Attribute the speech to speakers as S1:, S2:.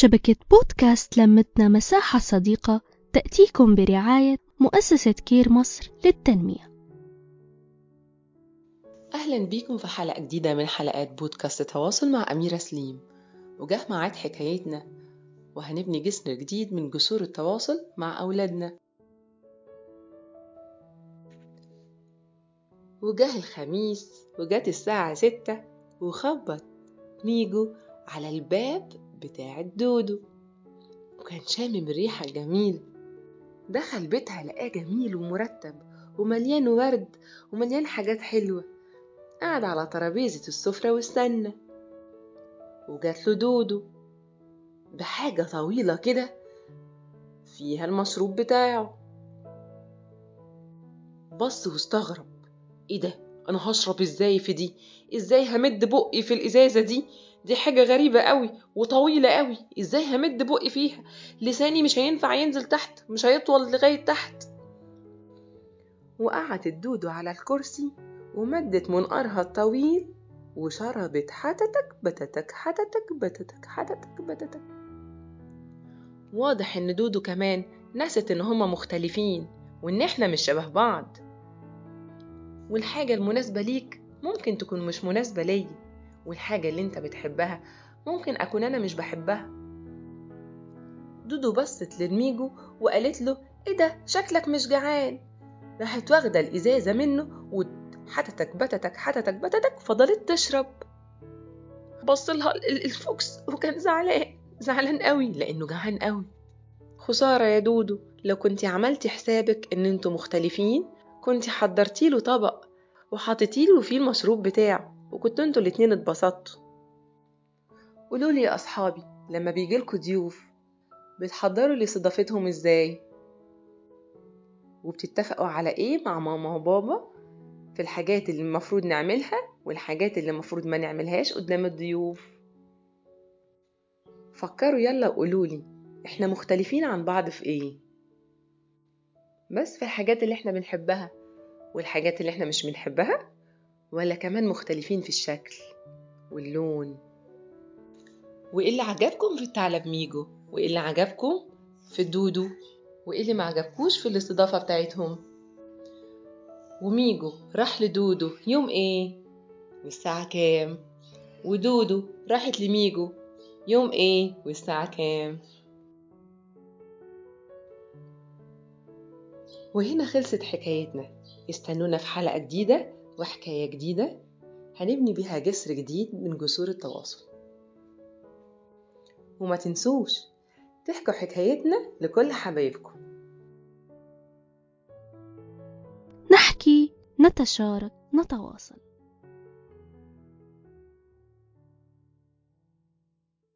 S1: شبكة بودكاست لمتنا مساحة صديقة تأتيكم برعاية مؤسسة كير مصر للتنمية.
S2: أهلا بيكم في حلقة جديدة من حلقات بودكاست تواصل مع أميرة سليم. وجه معاد حكايتنا. وهنبني جسر جديد من جسور التواصل مع أولادنا. وجه الخميس وجت الساعة ستة وخبط ميجو على الباب بتاع الدودو. وكان شامم ريحة جميل. دخل بيتها لقاه جميل ومرتب ومليان ورد ومليان حاجات حلوة. قعد على ترابيزة السفرة واستنى. وجات له دودو بحاجة طويلة كده فيها المشروب بتاعه. بص واستغرب. إيه ده؟ أنا هشرب إزاي في دي؟ إزاي همد بقي في الإزازة دي؟ دي حاجة غريبة قوي وطويلة قوي. إزاي همد بقي فيها؟ لساني مش هينفع ينزل تحت مش هيطول لغاية تحت. وقعت الدودو على الكرسي ومدت منقارها الطويل وشربت حتتك بتتك حتتك بتتك حتتك بتتك. واضح إن دودو كمان نست إن هما مختلفين وإن إحنا مش شبه بعض. والحاجة المناسبة ليك ممكن تكون مش مناسبة ليا. والحاجة اللي انت بتحبها ممكن أكون أنا مش بحبها. دودو بصت للميجو وقالت له إيه ده؟ شكلك مش جعان. راحت واخدة الإزازة منه وحتتك بتتك حتتك بتتك فضلت تشرب. بصلها الفوكس وكان زعلان زعلان قوي لأنه جعان قوي. خسارة يا دودو لو كنتي عملتي حسابك إن أنتوا مختلفين كنتي حضرتيله طبق وحطيتيله فيه المشروب بتاعه. وكنتوا أنتوا الاتنين اتبسطتوا. قولولي يا أصحابي لما بيجيلكوا ضيوف بتحضروا لاستضافتهم إزاي؟ وبتتفقوا على إيه مع ماما وبابا؟ في الحاجات اللي المفروض نعملها والحاجات اللي المفروض ما نعملهاش قدام الضيوف. فكروا يلا وقولولي إحنا مختلفين عن بعض في إيه؟ بس في الحاجات اللي إحنا بنحبها والحاجات اللي إحنا مش بنحبها؟ ولا كمان مختلفين في الشكل واللون. وإيه اللي عجبكم في الثعلب ميجو وإيه اللي عجبكم في الدودو وإيه اللي ما عجبكوش في الاستضافة بتاعتهم؟ وميجو راح لدودو يوم إيه؟ والساعة كام؟ ودودو راحت لميجو يوم إيه؟ والساعة كام؟ وهنا خلصت حكايتنا. استنونا في حلقة جديدة. وحكاية جديدة هنبني بيها جسر جديد من جسور التواصل. وما تنسوش تحكوا حكايتنا لكل حبايبكم.
S1: نحكي نتشارك نتواصل.